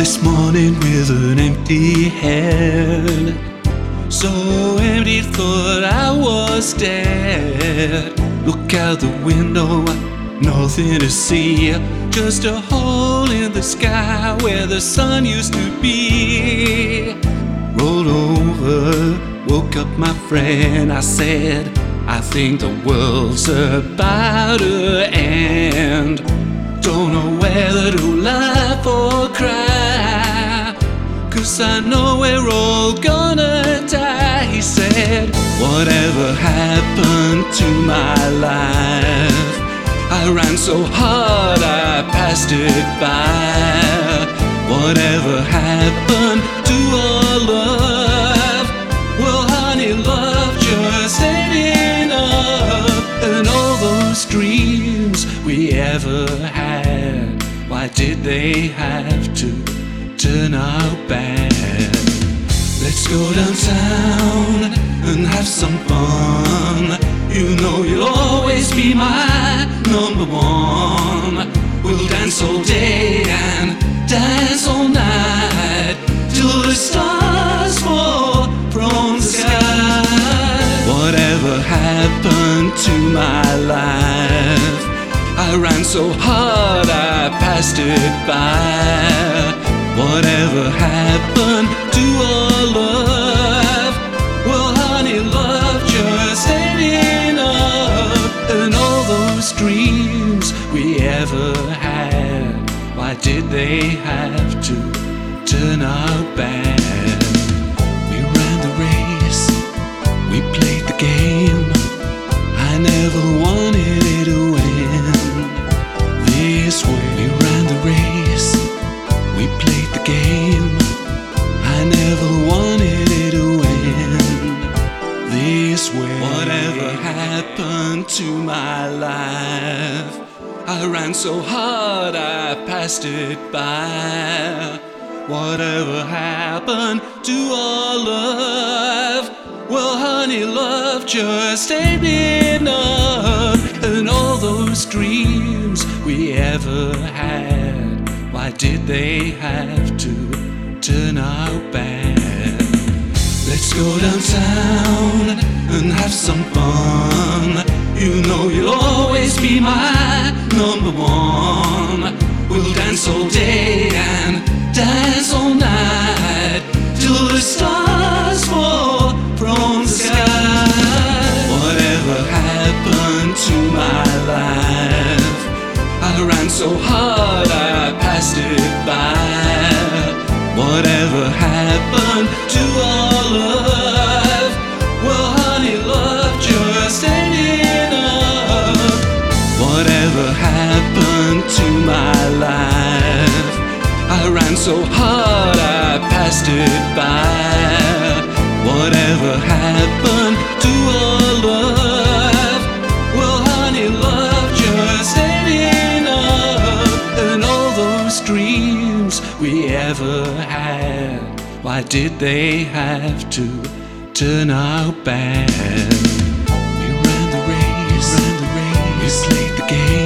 this morning with an empty head. So empty, thought I was dead. Look out the window, nothing to see. Just a hole in the sky where the sun used to be. Rolled over, woke up my friend. I said, I think the world's about to end. Don't know whether to laugh or. Cause I know we're all gonna die. He said, Whatever happened to my life? I ran so hard I passed it by. Whatever happened to our love? Well, honey, love just ain't enough. And all those dreams we ever had, why did they have to turn out bad? Let's go downtown and have some fun. You know you'll always be my number one. We'll dance all day and dance all night till the stars fall from the sky. Whatever happened to my life? I ran so hard I passed it by. Whatever happened to our love? Well, honey, love just ain't enough. And all those dreams we ever had, why did they have to turn out bad? We ran the race, we played game. I never wanted it to end this way. Whatever happened to my life? I ran so hard I passed it by. Whatever happened to our love? Well, honey, love just ain't enough. And all those dreams we ever had, why did they have to turn out bad? Let's go downtown and have some fun. You know you'll always be my number one. We'll dance all day and dance all night till the stars fall from the sky. Whatever happened to my life? I ran so hard I Whatever happened to our love? Well, honey, love just ain't enough. Whatever happened to my life? I ran so hard I passed it by. Whatever happened to our love? Why did they have to turn out bad? We ran the race, we ran the race, we slayed the game.